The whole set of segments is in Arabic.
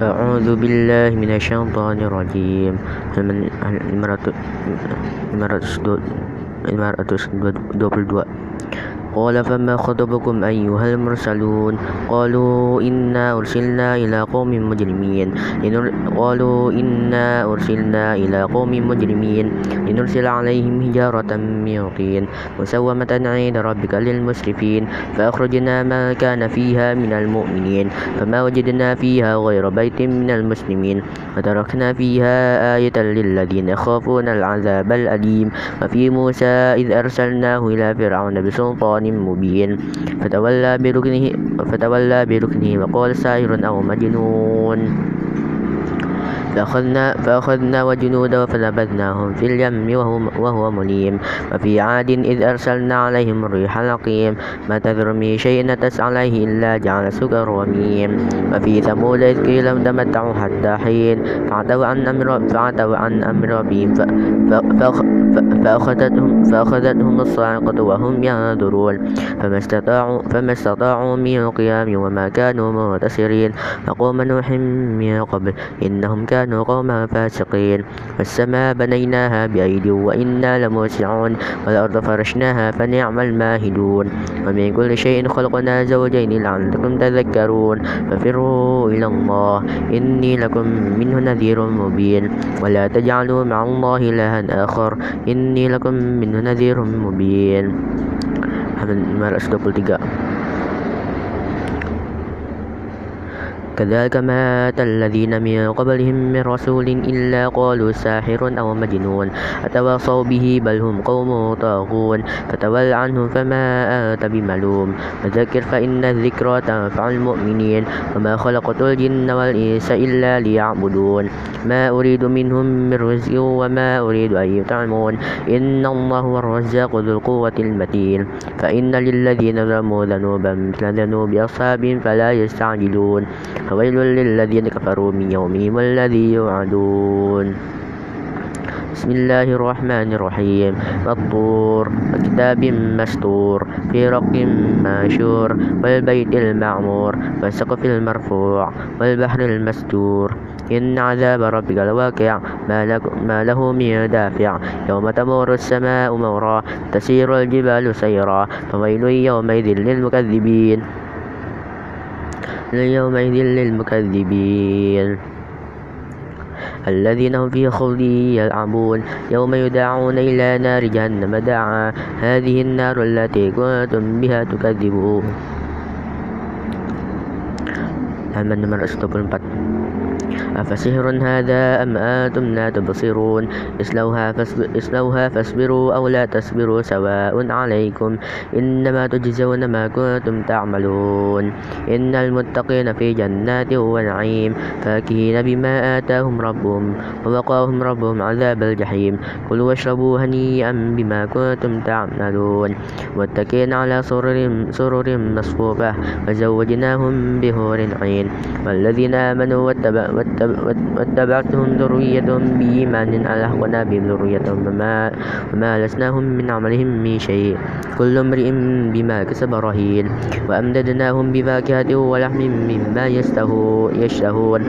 أعوذ بالله من الشيطان الرجيم. المرأة المرأة 22 قال فما خطبكم أيها المرسلون؟ قالوا إنا أرسلنا إلى قوم مجرمين. قالوا إنا أرسلنا إلى قوم مجرمين. لنرسل عليهم حجارة من طين مسومة عند ربك للمسرفين. فأخرجنا ما كان فيها من المؤمنين. فما وجدنا فيها غير بيت من المسلمين. وتركنا فيها آية للذين يخافون العذاب الأليم. وفي موسى إذ أرسلناه إلى فرعون بسلطان سلطان مبين فتولى بركنه, فتولى بركنه وقال ساحر أو مجنون. فأخذنا, فأخذنا وجنوده فنبذناهم في اليم وهو, وهو مليم. وفي عاد إذ أرسلنا عليهم الريح العقيم. ما تذر من شيء نتس عليه إلا جعل سكر وميم. وفي ثمود إذ قيل تمتعوا حتى حين. فعتوا عن أمر فعتوا عن أمر ربهم. فأخذتهم, فأخذتهم الصاعقة وهم ينظرون. فما استطاعوا, فما استطاعوا من قيام وما كانوا منتصرين فقوم نوح من قبل إنهم كانوا كانوا قوما فاسقين. والسماء بنيناها بأيد وإنا لموسعون. والأرض فرشناها فنعم الماهدون. ومن كل شيء خلقنا زوجين لعلكم تذكرون. ففروا إلى الله. إني لكم منه نذير مبين. ولا تجعلوا مع الله إلها آخر. إني لكم منه نذير مبين. Halaman 23 كذلك مات الذين من قبلهم من رسول إلا قالوا ساحر أو مجنون. أتواصوا به بل هم قوم طاغون. فتول عنهم فما أنت بملوم. فذكر فإن الذكرى تنفع المؤمنين. وما خلقت الجن والإنس إلا ليعبدون. ما أريد منهم من رزق وما أريد أن يطعمون. إن الله هو الرزاق ذو القوة المتين. فإن للذين ظلموا ذنوبا مثل ذنوب أصحاب فلا يستعجلون. فويل للذين كفروا من يومهم الذي يوعدون. بسم الله الرحمن الرحيم. والطور وكتاب مستور في رق منشور والبيت المعمور والسقف المرفوع والبحر المستور. إن عذاب ربك لواقع ما له من دافع. يوم تمور السماء مورا تسير الجبال سيرا فويل يومئذ للمكذبين. يومئذ للمكذبين. الذين هم في خلد يلعبون. يوم يدعون إلى نار جهنم. دعا هذه النار التي كنتم بها تكذبون. halaman nomor 24 أفسحر هذا أم أنتم لا تبصرون؟ اصلوها, اصلوها فاصبروا أو لا تصبروا سواء عليكم إنما تجزون ما كنتم تعملون. إن المتقين في جنات ونعيم فاكهين بما آتاهم ربهم ووقاهم ربهم عذاب الجحيم. كلوا واشربوا هنيئا بما كنتم تعملون. متكئين على سرر, سرر مصفوفة وزوجناهم بهور عين. والذين آمنوا واتبعوا واتبعتهم ذريتهم بإيمان ألحقنا بهم ذريتهم وما, وما لسناهم من عملهم من شيء. كل امرئ بما كسب رهين. وأمددناهم بفاكهة ولحم مما يشتهون.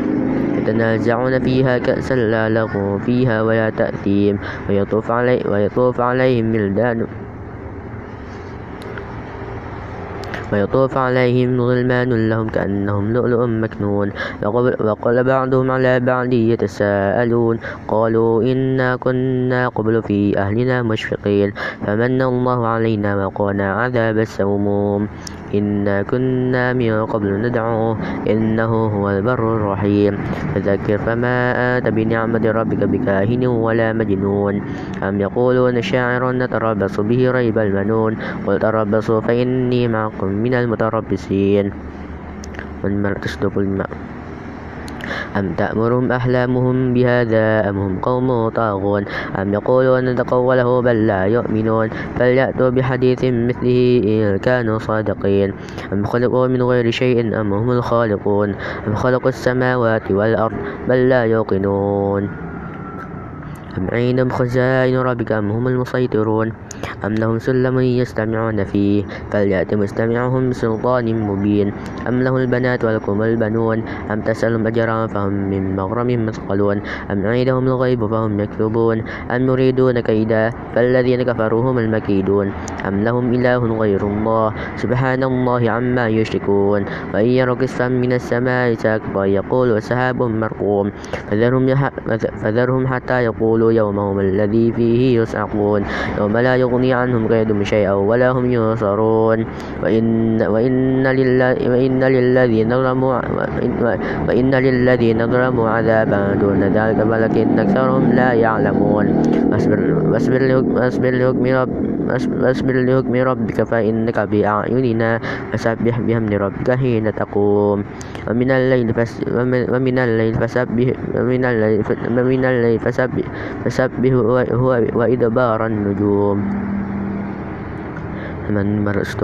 يتنازعون فيها كأسا لا لغو فيها ولا تأثيم. ويطوف, علي ويطوف عليهم ولدان ويطوف عليهم غلمان لهم كأنهم لؤلؤ مكنون. وقال بعضهم على بعض يتساءلون قالوا إنا كنا قبل في أهلنا مشفقين. فمن الله علينا وقانا عذاب السموم. إنا كنا من قبل ندعوه إنه هو البر الرحيم فذكر فما أنت بنعمة ربك بكاهن ولا مجنون أم يقولون شاعر نتربص به ريب المنون قل تربصوا فإني معكم من المتربصين. والمرأة تصدق الماء. أم تأمرهم أحلامهم بهذا أم هم قوم طاغون أم يقولون تقوله بل لا يؤمنون فليأتوا بحديث مثله إن كانوا صادقين أم خلقوا من غير شيء أم هم الخالقون أم خلقوا السماوات والأرض بل لا يوقنون أم عندهم خزائن ربك أم هم المسيطرون أم لهم سلم يستمعون فيه فليأت مستمعهم بسلطان مبين. أم له البنات ولكم البنون أم تسألهم أجرا فهم من مغرم مثقلون. أم عيدهم الغيب فهم يكذبون. أم يريدون كيدا فالذين كفروا هم المكيدون. أم لهم إله غير الله سبحان الله عما يشركون. وإن يروا كسفا من السماء ساقطا يقول سحاب مرقوم. فذرهم, فذرهم حتى يقولوا يومهم الذي فيه يصعقون يوم لا يغني عنهم كيدهم شيئا ولا هم ينصرون. وإن, وإن, وإن للذين ظلموا وإن للذين ظلموا عذابا دون ذلك ولكن أكثرهم لا يعلمون. واصبر لحكم رب واصبر لحكم ربك فإنك بأعيننا فسبح بحمد ربك حين تقوم. ومن الليل ومن الليل فسبح ومن الليل ومن الليل فسبح فسبح وإدبار النجوم. من مرس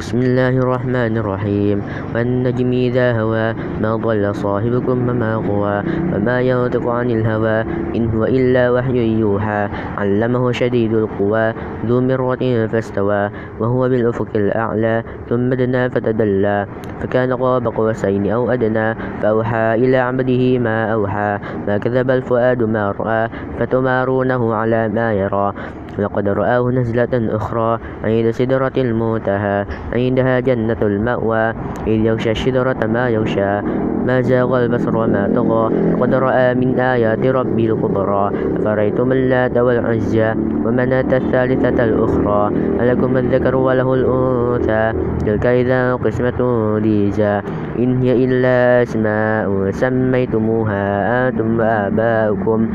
بسم الله الرحمن الرحيم. والنجم إذا هوى ما ضل صاحبكم وما غوى وما ينطق عن الهوى إن هو إلا وحي يوحى. علمه شديد القوى ذو مرة فاستوى وهو بالأفق الأعلى ثم دنا فتدلى. فكان قاب قوسين أو أدنى فأوحى إلى عبده ما أوحى. ما كذب الفؤاد ما رأى فتمارونه على ما يرى. لقد رآه نزلة أخرى عند سدرة المنتهى. عندها جنة المأوى إذ يغشى الشجرة ما يغشى ما زاغ البصر وما طغى لقد رأى من آيات ربي الكبرى أفرأيتم اللات والعزى ومناة الثالثة الأخرى ألكم الذكر وله الأنثى تلك إذا قسمة ضيزى إن هي إلا أسماء سميتموها أنتم وآباؤكم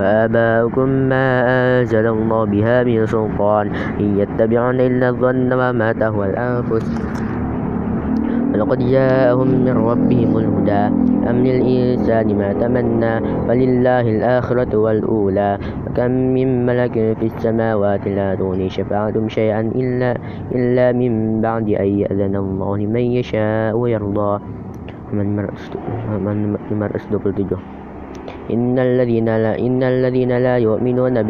وآباؤكم ما أنزل الله بها من سلطان إن يتبعون إلا الظن وما تهوى الأنفس. ولقد جاءهم من ربهم الهدى. أم للإنسان ما تمنى فلله الآخرة والأولى. وكم من ملك في السماوات لا تغني شفاعتهم شيئا إلا, إلا من بعد أن يأذن الله لمن يشاء ويرضى. من مرأس دبل إن الذين لا إن الذين لا يؤمنون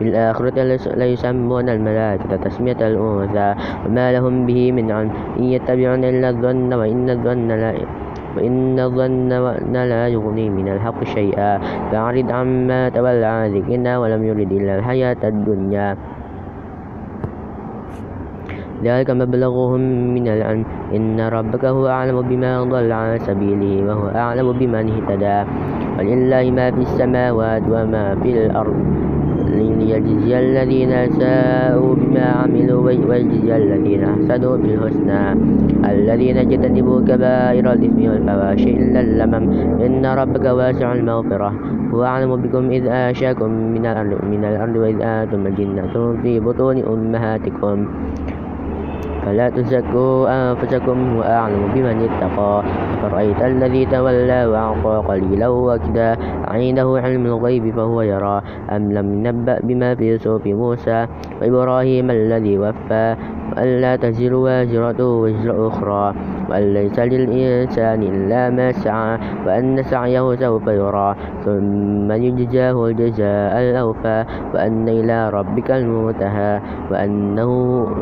بالآخرة ليسمون الملائكة تسمية الأنثى وما لهم به من علم. إن يتبعون إلا الظن وإن الظن لا وإن الظن لا يغني من الحق شيئا. فأعرض عما تولى عن ذكرنا ولم يرد إلا الحياة الدنيا. ذلك مبلغهم من العلم. إن ربك هو أعلم بما ضل عن سبيله وهو أعلم بمن اهتدى. ولله ما في السماوات وما في الأرض. ليجزي الذين ساءوا بما عملوا ويجزي الذين أحسنوا بالحسنى. الذين اجتنبوا كبائر الإثم والفواحش إلا اللمم. إن ربك واسع المغفرة. هو أعلم بكم إذ آشاكم من الأرض, من الأرض وإذ آتم الجنة في بطون أمهاتكم. فلا تزكوا أنفسكم وأعلم بمن اتقى. فرأيت الذي تولى وأعطى قليلا وكدا عنده علم الغيب فهو يرى. أم لم ينبأ بما في صوف موسى وإبراهيم الذي وفى. وأن لا تزر وازرة وزر أخرى. وأن ليس للإنسان إلا ما سعى وأن سعيه سوف يرى ثم يجزاه الجزاء الأوفى وأن إلى ربك المنتهى وأنه,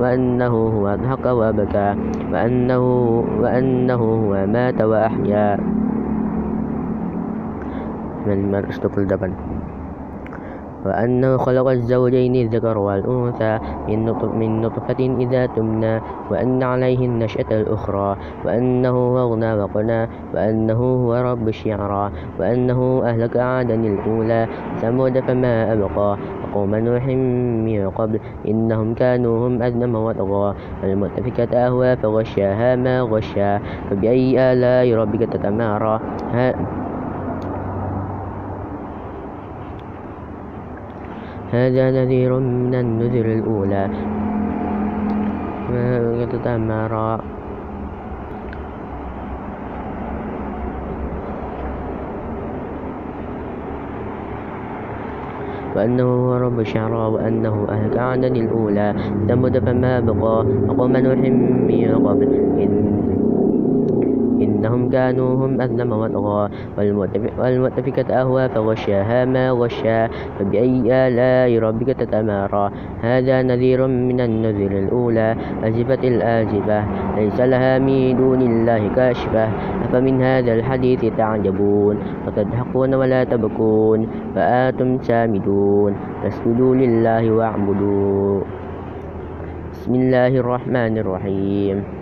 وأنه هو أضحك وبكى وأنه, وأنه هو مات وأحيا. من من أصدق الجبل وأنه خلق الزوجين الذكر والأنثى من نطفة إذا تمنى وأن عليه النشأة الأخرى وأنه أغنى وقنى وأنه هو رب الشعرى وأنه أهلك عادا الأولى ثمود فما أبقى وقوم نوح من قبل إنهم كانوا هم أذنم وطغى المؤتفكة أهوى فغشاها ما غشا فبأي آلاء ربك تتمارى؟ هذا نذير من النذر الأولى. يتتمرى وأنه هو رب الشعرى وأنه أهلك عادا الأولى ثمود فما بقى وقوم نوح من قبل. إنهم كانوا هم أظلم وطغى والمؤتفكة أهوى فغشاها ما غشا فبأي آلاء ربك تتمارى؟ هذا نذير من النذر الأولى أزفت الآزفة ليس لها من دون الله كاشفة أفمن هذا الحديث تعجبون؟ وتضحكون ولا تبكون فآتم سامدون فاسجدوا لله واعبدوا. بسم الله الرحمن الرحيم.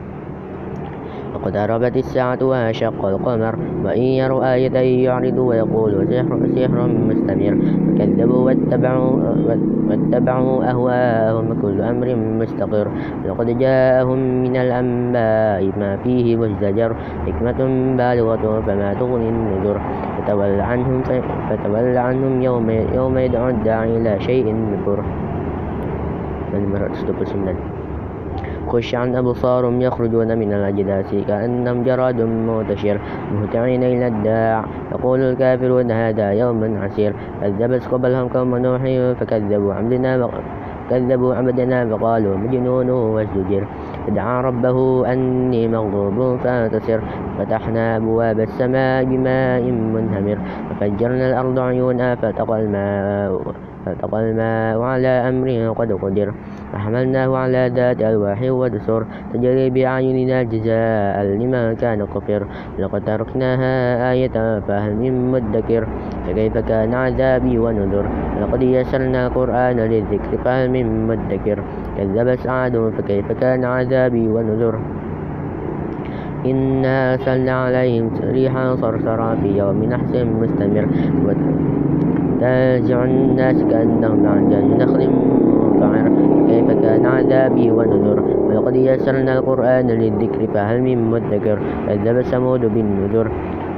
اقتربت الساعة وانشق القمر وإن يروا آية يعرضوا ويقولوا سحر, سحر مستمر فكذبوا واتبعوا, واتبعوا أهواءهم كل أمر مستقر لقد جاءهم من الأنباء ما فيه مزدجر حكمة بالغة فما تغني النذر فتول عنهم, فتول عنهم يوم, يوم يدعو الداعي إلى شيء نكر خش عن أبصارهم يخرجون من الأجداث كأنهم جراد منتشر مهتعين إلى الداع. يقول الكافرون هذا يوم عسير. كذبت قبلهم قوم نوح فكذبوا عبدنا كذبوا عبدنا فقالوا مجنون وازدجر. فدعا ربه أني مغضوب فانتصر. فتحنا أبواب السماء بماء منهمر. وفجرنا الأرض عيونا فالتقى الماء. فالتقى الماء على أمر قد قدر. فحملناه على ذات ألواح ودسر. تجري بأعيننا جزاء لمن كان كفر. لقد تركناها آية فهل من مدكر؟ فكيف كان عذابي ونذر؟ لقد يسرنا القرآن للذكر فهل من مدكر؟ كذب سعد فكيف كان عذابي ونذر؟ إنا أرسلنا عليهم ريحا صرصرا في يوم نحس مستمر. تنزع الناس كأنهم عن نخل منقعر كيف كان عذابي ونذر؟ ولقد يسرنا القرآن للذكر فهل من مدكر؟ كذب ثمود بالنذر.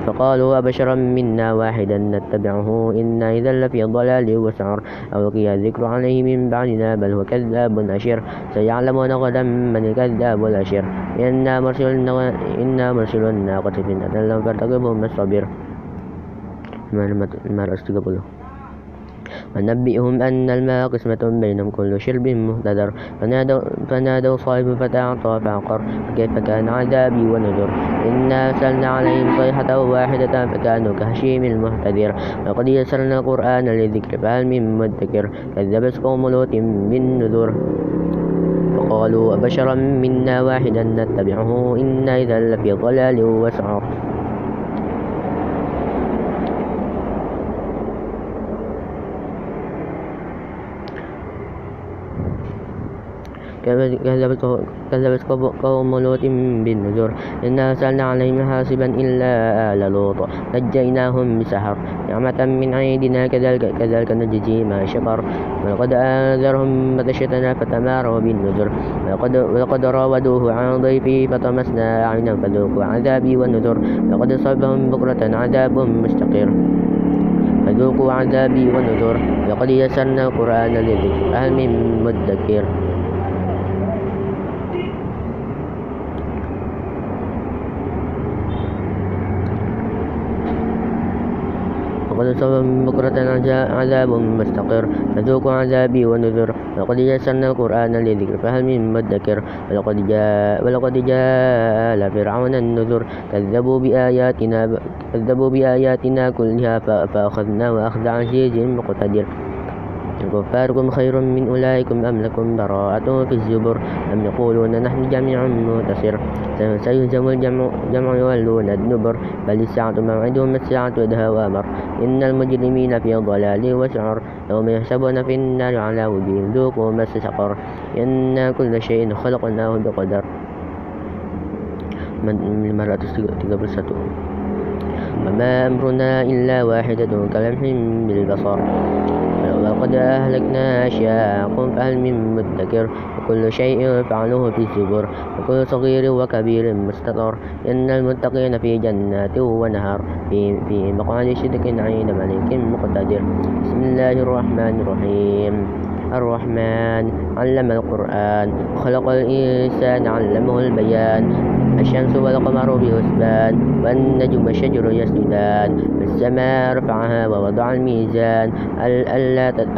فقالوا أبشرا منا واحدا نتبعه إنا إذا لفي ضلال وسعر. ألقي الذكر عليه من بعدنا بل هو كذاب أشر. سيعلمون غدا من الكذاب الأشر. إنا مرسل إنا مرسل الناقة فتنة فارتقبهم الصبر. المرأة 30 ونبئهم أن الماء قسمة بينهم كل شرب مهتدر فنادوا, فنادوا صاحب فتعطى فعقر فكيف كان عذابي ونذر؟ إنا أرسلنا عليهم صيحة واحدة فكانوا كهشيم المهتدر. وقد يسرنا القرآن للذكر فهل من مدكر؟ كذبت قوم لوط بالنذر. فقالوا أبشرا منا واحدا نتبعه إنا إذا لفي ضلال وسعر. كذبت قوم لوط بالنذر إنا أرسلنا عليهم حاسبا إلا آل لوط نجيناهم بسحر نعمة من عيدنا كذلك, كذلك نجزي ما شكر ولقد آذرهم بطشتنا فتماروا بالنذر ولقد, ولقد راودوه عن ضيفه فطمسنا أعينهم فذوقوا عذابي والنذر لقد أصابهم بكرة عذاب مستقر فذوقوا عذابي والنذر لقد يسرنا القرآن للذكر هل من مدكر وقد أصابهم بكرة عذاب مستقر. فذوقوا عذابي ونذر. وقد يسرنا القرآن للذكر فهل من مدكر؟ ولقد جاء ولقد جاء آل فرعون النذر. كذبوا بآياتنا كذبوا بآياتنا كلها فأخذناه أخذ عزيز مقتدر. كفاركم خير من أولئكم أم لكم براءة في الزبر أم يقولون نحن جميع منتصر سيهزم الجمع جمع يولون الدبر. بل الساعة موعدهم الساعة أدهى وأمر. إن المجرمين في ضلال وسعر. يوم يحسبون في النار على وجوههم ذوقوا مس سقر. إنا كل شيء خلقناه بقدر. من المرأة 31 وما أمرنا إلا واحدة كلمح بالبصر. ولقد أهلكنا أشياءكم فهل من مدكر؟ وكل شيء فعلوه في الزبر وكل صغير وكبير مستطر. إن المتقين في جنات ونهر في, في مقعد صدق عند ملك مقتدر. بسم الله الرحمن الرحيم. الرحمن علم القرآن خلق الإنسان علمه البيان. الشمس والقمر بحسبان والنجم والشجر يسجدان. والسماء رفعها ووضع الميزان.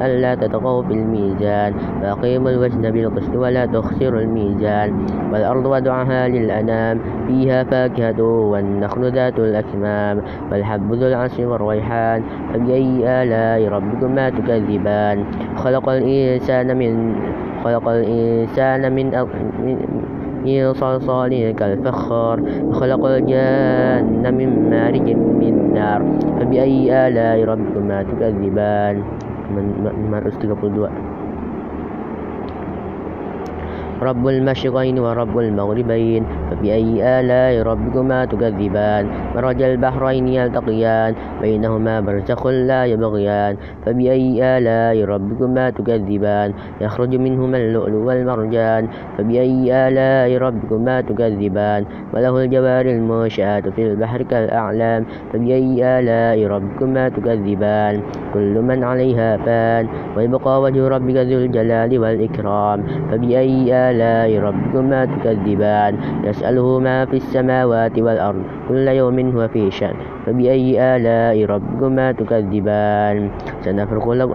ألا تطغوا في الميزان. وأقيموا الوزن بالقسط ولا تخسروا الميزان. والأرض وضعها للأنام فيها فاكهة والنخل ذات الأكمام. والحب ذو العصر والريحان فبأي آلاء ربكما تكذبان. خلق الإنسان من خلق الإنسان من من صلصال كالفخار وخلق الجن من مارج من نار. فبأي آلاء ربكما تكذبان؟ من مرس 32 رب المشرقين ورب المغربين فبأي آلاء ربكما تكذبان؟ مرج البحرين يلتقيان بينهما برزخ لا يبغيان فبأي آلاء ربكما تكذبان؟ يخرج منهما اللؤلؤ والمرجان فبأي آلاء ربكما تكذبان؟ وله الجوار المنشآت في البحر كالأعلام فبأي آلاء ربكما تكذبان؟ كل من عليها فان ويبقى وجه ربك ذو الجلال والإكرام فبأي آلاء ربكما تكذبان. يسأله ما في السماوات والأرض. كل يوم هو في شأن. فبأي آلاء ربكما تكذبان.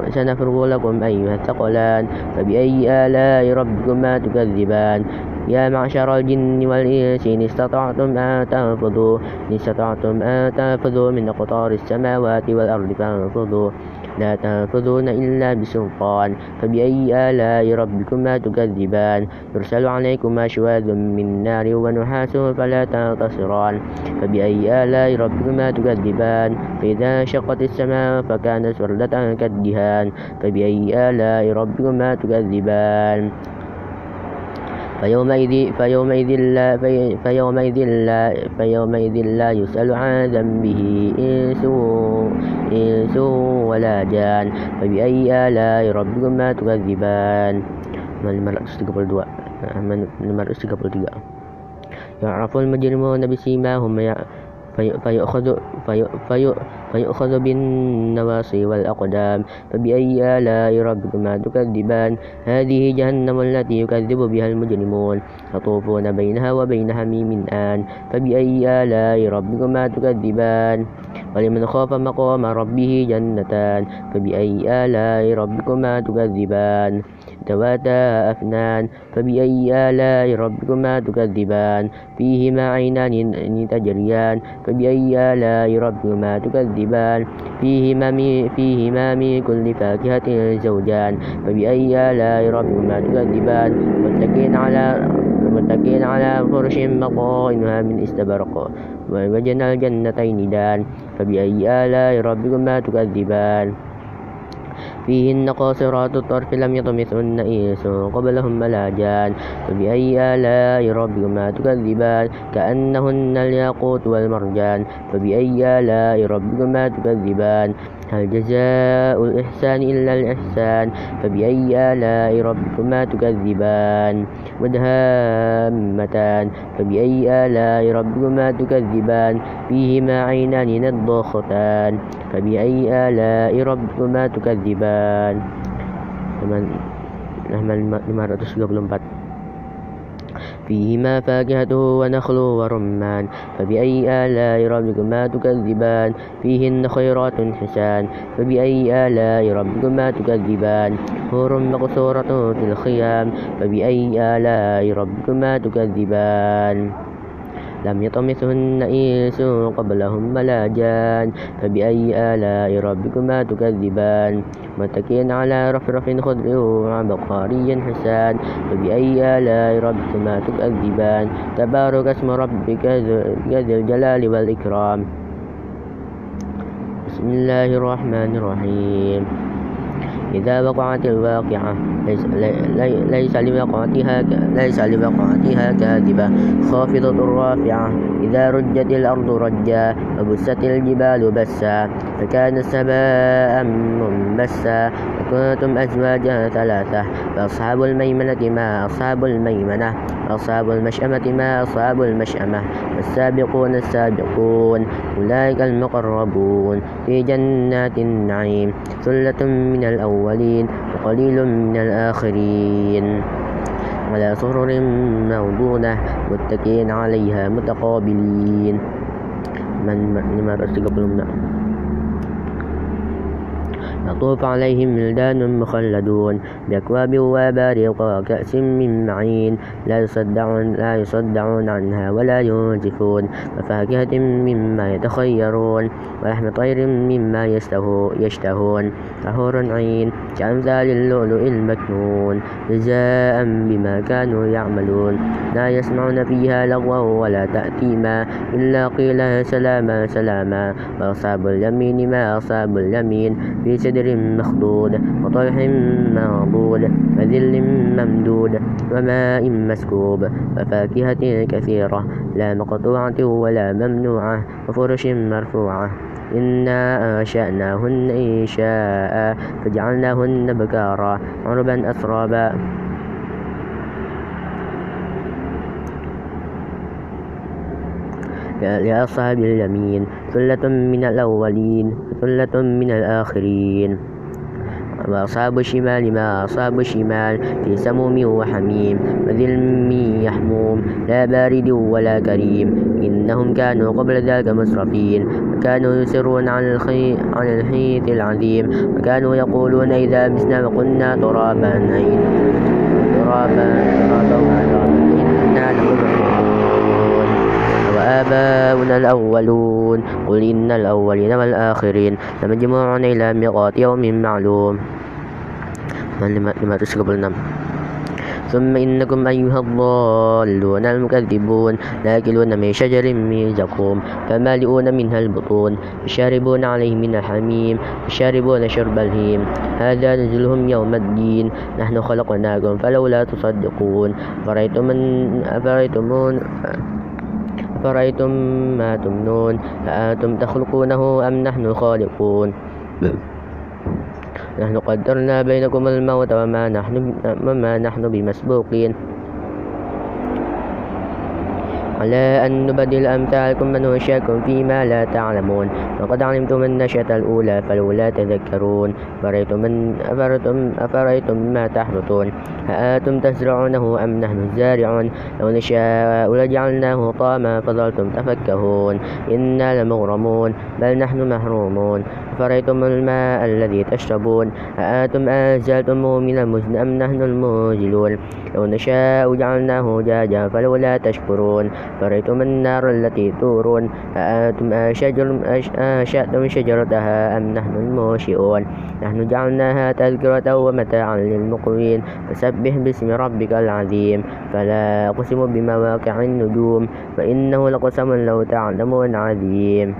سنفرغ لكم أيها الثقلان. فبأي آلاء ربكما تكذبان. يا معشر الجن والإنس إن استطعتم أن تنفذوا. إن استطعتم أن تنفذوا من أقطار السماوات والأرض فانفذوا. لا تنفذون إلا بسلطان فبأي آلاء ربكما تكذبان؟ يرسل عليكما شواذ من نار ونحاس فلا تنتصران. فبأي آلاء ربكما تكذبان؟ فإذا شقت السماء فكانت وردة كالدهان. فبأي آلاء ربكما تكذبان؟ فيومئذ فيومئذ لا فيومئذ لا فيومئذ لا يسأل عن ذنبه إنس إنس ولا جان. فبأي آلاء ربكما تكذبان؟ من 533 يعرف المجرمون بسيماهم فيؤخذ, في في فيؤخذ بالنواصي والأقدام. فبأي آلاء ربكما تكذبان؟ هذه جهنم التي يكذب بها المجرمون. يطوفون بينها وبين حميم آن. فبأي آلاء ربكما تكذبان؟ ولمن خاف مقام ربه جنتان. فبأي آلاء ربكما تكذبان؟ ذواتا أفنان فبأي آلاء ربكما تكذبان؟ فيهما عينان تجريان فبأي آلاء ربكما تكذبان؟ فيهما من, فيهما من كل فاكهة زوجان فبأي آلاء ربكما تكذبان؟ متكئين على متكئين على فرش مطائنها من استبرق ووجنا الجنتين دان فبأي آلاء ربكما تكذبان؟ فيهن قاصرات الطرف لم يطمثهن إنس قبلهم ولا جان فبأي آلاء ربكما تكذبان؟ كأنهن الياقوت والمرجان. فبأي آلاء ربكما تكذبان؟ هل جزاء الإحسان إلا الإحسان فبأي آلاء ربكما تكذبان مدهامتان فبأي آلاء ربكما تكذبان فيهما عينان نضاختان فبأي آلاء ربكما تكذبان halaman 534 فيهما فاكهة ونخل ورمان. فبأي آلاء ربكما تكذبان؟ فيهن خيرات حسان. فبأي آلاء ربكما تكذبان؟ حور مقصورة في الخيام. فبأي آلاء ربكما تكذبان؟ لم يطمثهن إنس قبلهم ولا جان. فبأي آلاء ربكما تكذبان؟ متكئين على رفرف خضر وعبقري حسان. فبأي آلاء ربكما تكذبان؟ تبارك اسم ربك ذي الجلال والإكرام. بسم الله الرحمن الرحيم. إذا وقعت الواقعة ليس, ليس لوقعتها ليس لوقعتها كاذبة. خافضة رافعة إذا رجت الأرض رجا وبست الجبال بسا فكانت سباء منبسا. وكنتم أزواجا ثلاثة فأصحاب الميمنة ما أصحاب الميمنة أصحاب المشأمة ما أصحاب المشأمة والسابقون السابقون أولئك المقربون في جنات النعيم ثلة من الأولين وقليل من الآخرين. على سرر موضونة متكئين عليها متقابلين. من لما تستقبلون يطوف عليهم ولدان مخلدون بأكواب وأباريق وكأس من معين. لا يصدعون, لا يصدعون عنها ولا ينزفون. وفاكهة مما يتخيرون ولحم طير مما يشتهون. طهور عين كأمثال اللؤلؤ المكنون جزاء بما كانوا يعملون. لا يسمعون فيها لغوا ولا تأثيما إلا قيل سلاما سلاما. وأصحاب اليمين ما أصحاب اليمين في سدر مخضود وطلح منضود وذل ممدود وماء مسكوب وفاكهة كثيرة لا مقطوعة ولا ممنوعة وفرش مرفوعة. إنا أنشأناهن إنشاء فجعلناهن بكارا عربا أترابا. لأصحاب اليمين ثلة من الأولين ثلة من الآخرين. وأصحاب الشمال ما أصحاب الشمال في سموم وحميم وذلم يحموم. لا بارد ولا كريم. إنهم كانوا قبل ذلك مسرفين وكانوا يسرون على الخي... على الحيث العظيم. وكانوا يقولون إذا مسنا وقلنا ترابا. ترابا. ترابا. إنا لمبعوثون. وآباؤنا الأولون. قل إن الأولين والآخرين. لمجموعون إلى ميقات يوم معلوم. لما تسقبلنا ثم إنكم أيها الضالون المكذبون. لاكلون من شجر من زقوم. فمالئون منها البطون. يشاربون عليه من الحميم. يشاربون شرب الهيم. هذا نزلهم يوم الدين. نحن خلقناكم فلولا تصدقون. أفرأيتم أفرأيتم أفرأيتم ما تمنون؟ أأنتم تخلقونه أم نحن الخالقون نحن قدرنا بينكم الموت وما نحن, وما نحن بمسبوقين. على أن نبدل أمثالكم من وننشئكم فيما لا تعلمون. وقد علمتم النشأة الأولى فلولا تذكرون. أفرأيتم, من أفرأيتم, أفرأيتم ما تحرثون أأنتم تزرعونه أم نحن الزارعون؟ لو نشاء لجعلناه طاما فظلتم تفكهون. إنا لمغرمون بل نحن محرومون. أفرأيتم الماء الذي تشربون؟ أأنتم أنزلتموه من المزن أم نحن المنزلون لو نشاء جعلناه جاجا فلولا تشكرون. فرأيتم النار التي تورون أأنتم أنشأتم شجرتها أم نحن المنشئون نحن جعلناها تذكرة ومتاعا للمقوين فسبح باسم ربك العظيم فلا أقسم بمواقع النجوم فإنه لقسم لو تعلمون عظيم.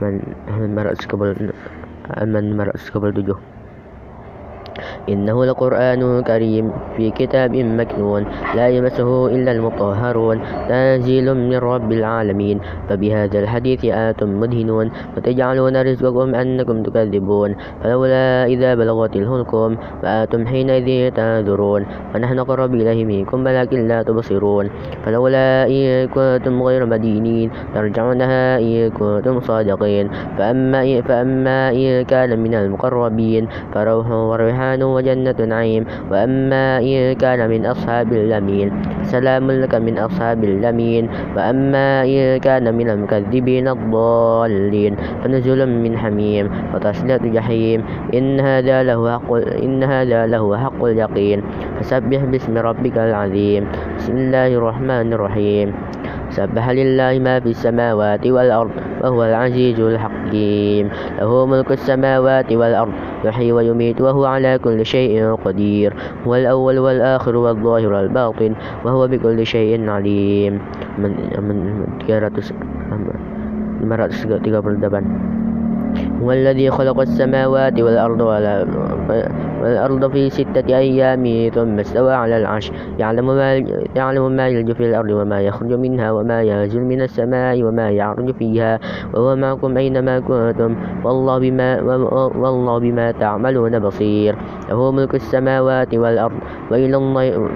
من مرأس قبل من مرأس قبل tujuh إنه لقرآن كريم في كتاب مكنون لا يمسه إلا المطهرون تنزيل من رب العالمين فبهذا الحديث آتم مدهنون وتجعلون رزقكم أنكم تكذبون فلولا إذا بلغت الهلكم فآتم حينئذ تنذرون ونحن قرب إليه منكم ولكن لا تبصرون فلولا إن كنتم غير مدينين ترجعونها إن كنتم صادقين فأما, فأما إن كان من المقربين فروح وريحان وجنة نعيم وأما إن كان من أصحاب اليمين سلام لك من أصحاب اليمين. وأما إن كان من المكذبين الضالين فنزل من حميم وتصلية جحيم. إن هذا له حق إن هذا له حق اليقين. فسبح باسم ربك العظيم. بسم الله الرحمن الرحيم. سبح لله ما في السماوات والأرض وهو العزيز الحكيم له ملك السماوات والأرض يحيي ويميت وهو على كل شيء قدير هو الأول والآخر والظاهر والباطن وهو بكل شيء عليم من من 338 هو الذي خلق السماوات والأرض والأرض في ستة أيام ثم استوى على العرش. يعلم ما يعلم ما يلج في الأرض وما يخرج منها وما ينزل من السماء وما يعرج فيها وهو معكم أينما كنتم. والله بما والله بما تعملون بصير. له ملك السماوات والأرض. وإلى الله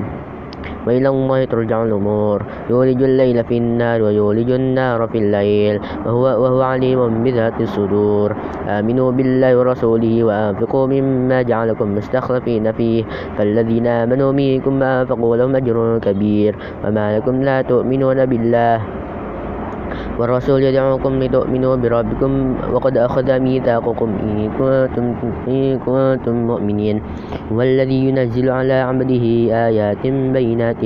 وإلى الله ترجع الأمور. يولج الليل في النار ويولج النار في الليل. وهو, وهو عليم بذات الصدور. آمنوا بالله ورسوله وأنفقوا مما جعلكم مستخلفين فيه. فالذين آمنوا منكم وأنفقوا لهم أجر كبير. وما لكم لا تؤمنون بالله. والرسول يدعوكم لتؤمنوا بربكم وقد أخذ ميثاقكم إن كنتم, إن كنتم مؤمنين. والذي ينزل على عبده آيات بينات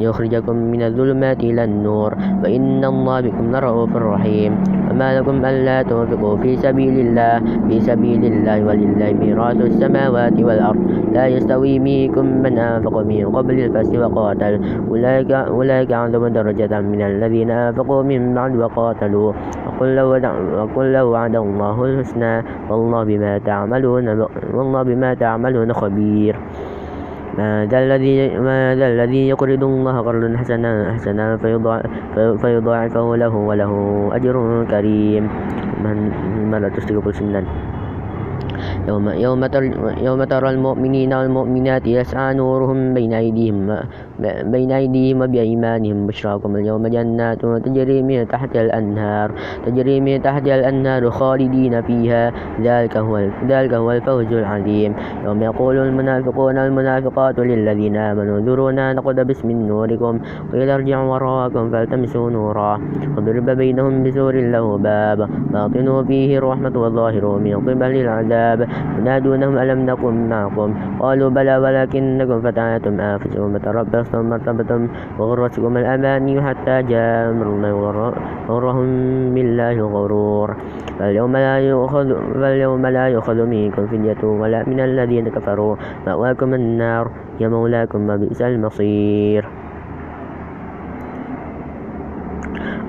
ليخرجكم من الظلمات إلى النور. وإن الله بكم لرؤوف رحيم. وما لكم ألا تنفقوا في سبيل الله. في سبيل الله ولله ميراث السماوات والأرض. لا يستوي منكم من أنفق من قبل الفتح وقاتل. أولئك, أولئك أعظم درجة من الذين أنفقوا من بعد وقاتلوا. وقل لو وعد الله الحسنى والله بما تعملون والله بما تعملون خبير. ما ذا الذي ما ذا الذي يقرض الله قرضا حسنا حسنا فيضاعفه له وله أجر كريم. من مرة تستقبل سنان يوم, يوم, تر يوم ترى المؤمنين والمؤمنات يسعى نورهم بين أيديهم بين أيديهم وبأيمانهم. بشراكم اليوم جنات تجري من تحت الأنهار تجري من تحت الأنهار خالدين فيها. ذلك هو ذلك هو الفوز العظيم. يوم يقول المنافقون والمنافقات للذين آمنوا انظرونا نقتبس من نوركم. قيل ارجعوا وراءكم فالتمسوا نورا. وضرب بينهم بسور له باب. باطنوا فيه الرحمة وظاهره من قبل العذاب. ينادونهم ألم نكن معكم؟ قالوا بلى ولكنكم فتنتم أنفسكم وتربصتم مرتبتم وغرتكم الأماني حتى جاء أمر الله وغرهم بالله الغرور فاليوم لا يؤخذ فاليوم لا يؤخذ منكم فدية ولا من الذين كفروا مأواكم النار يا مولاكم وبئس المصير.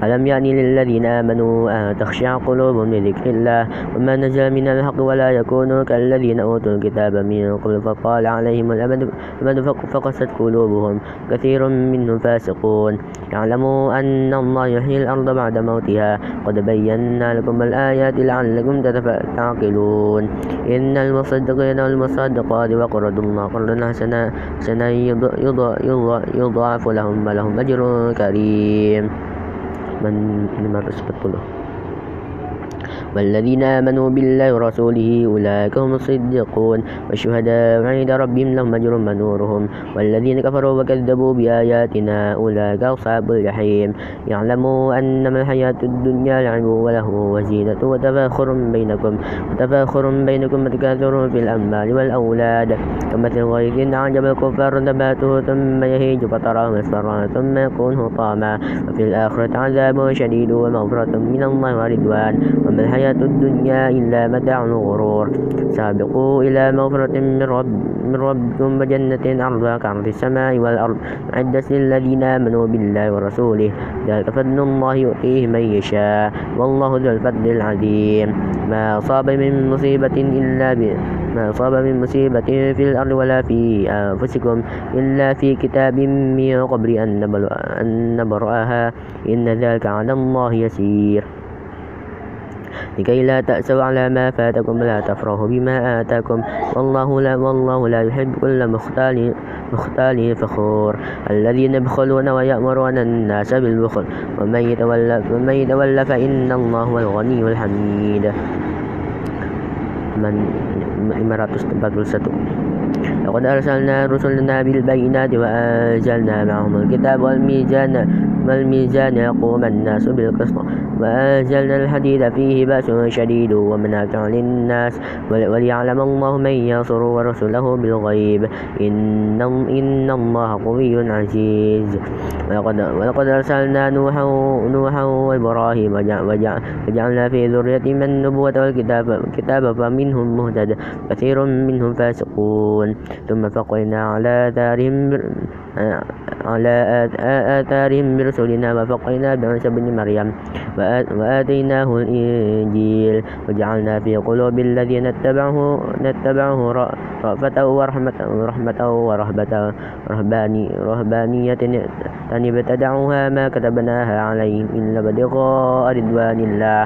ألم يعني للذين آمنوا أن تخشع قلوبهم لذكر الله وما نزل من الحق ولا يكونوا كالذين أوتوا الكتاب من قبل فطال عليهم الأمد فقست قلوبهم. كثير منهم فاسقون. يعلموا أن الله يحيي الأرض بعد موتها. قد بينا لكم الآيات لعلكم تعقلون. إن المصدقين والمصدقات وقرضوا الله قرضا حسنا يضاعف لهم ولهم أجر كريم. من 540 والذين آمنوا بالله ورسوله أولئك هم الصديقون والشهداء عند ربهم لهم أجر منورهم والذين كفروا وكذبوا بآياتنا أولئك أصحاب الجحيم يعلموا أنما الحياة الدنيا لعب وله وزينة وتفاخر بينكم وتفاخر بينكم وتكاثر في الأموال والأولاد كمثل غيث أعجب الكفار نباته ثم يهيج فتراه مصفرا ثم يكون حطاما وفي الآخرة عذاب شديد ومغفرة من الله ورضوان وما الحياة الحياة الدنيا إلا متاع الغرور. سابقوا إلى مغفرة من, رب من ربكم وجنة أرضها كأرض السماء والأرض. أعدت للذين آمنوا بالله ورسوله ذلك فضل الله يؤتيه من يشاء. والله ذو الفضل العظيم. ما أصاب من مصيبة إلا ب... ما أصاب من مصيبة في الأرض ولا في أنفسكم إلا في كتاب من قبل أن نبرأها. إن ذلك على الله يسير. لكي لا تأسوا على ما فاتكم ولا تفرحوا بما آتاكم. والله لا والله لا يحب كل مختال مختال فخور. الذين يبخلون ويأمرون الناس بالبخل. ومن يتولى, ومن يتولى فإن الله هو الغني الحميد. من 541 لقد أرسلنا رسلنا بالبينات وأنزلنا معهم الكتاب والميزان والميزان يقوم الناس بالقسط. وأنزلنا الحديد فيه بأس شديد ومنافع للناس وليعلم الله من ينصر ورسله بالغيب. إن, إن الله قوي عزيز. ولقد, ولقد أرسلنا نوحا, نوحا وإبراهيم وجعلنا في ذرية من النبوة والكتاب فمنهم مهتد كثير منهم فاسقون. ثم فقينا على آثارهم على آثارهم برسلنا وفقينا بعيسى بن مريم وآتيناه الإنجيل وجعلنا في قلوب الذين اتبعوه نتبعه رأفة ورحمة ورحمة ورهبة رهباني رهبانية ابتدعوها ما كتبناها عليهم إلا ابتغاء رضوان الله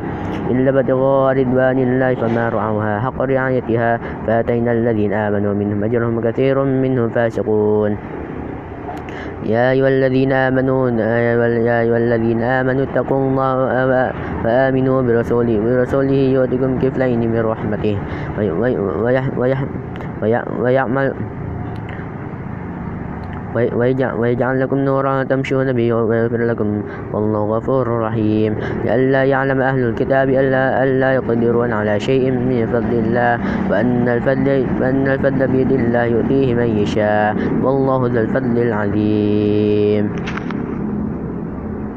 إلا ابتغاء رضوان الله فما رعوها حق رعايتها فآتينا الذين آمنوا منهم أجرهم كثير منهم فاسقون. يا أيها الذين آمنوا يا أيها الذين آمنوا اتقوا الله وآمنوا برسوله برسوله يؤتكم كفلين من رحمته ويعمل ويجعل لكم نورا تمشون به ويغفر لكم. والله غفور رحيم. لئلا يعلم أهل الكتاب ألا, ألا يقدرون على شيء من فضل الله وأن الفضل, وأن الفضل بيد الله يؤتيه من يشاء. والله ذو الفضل العظيم.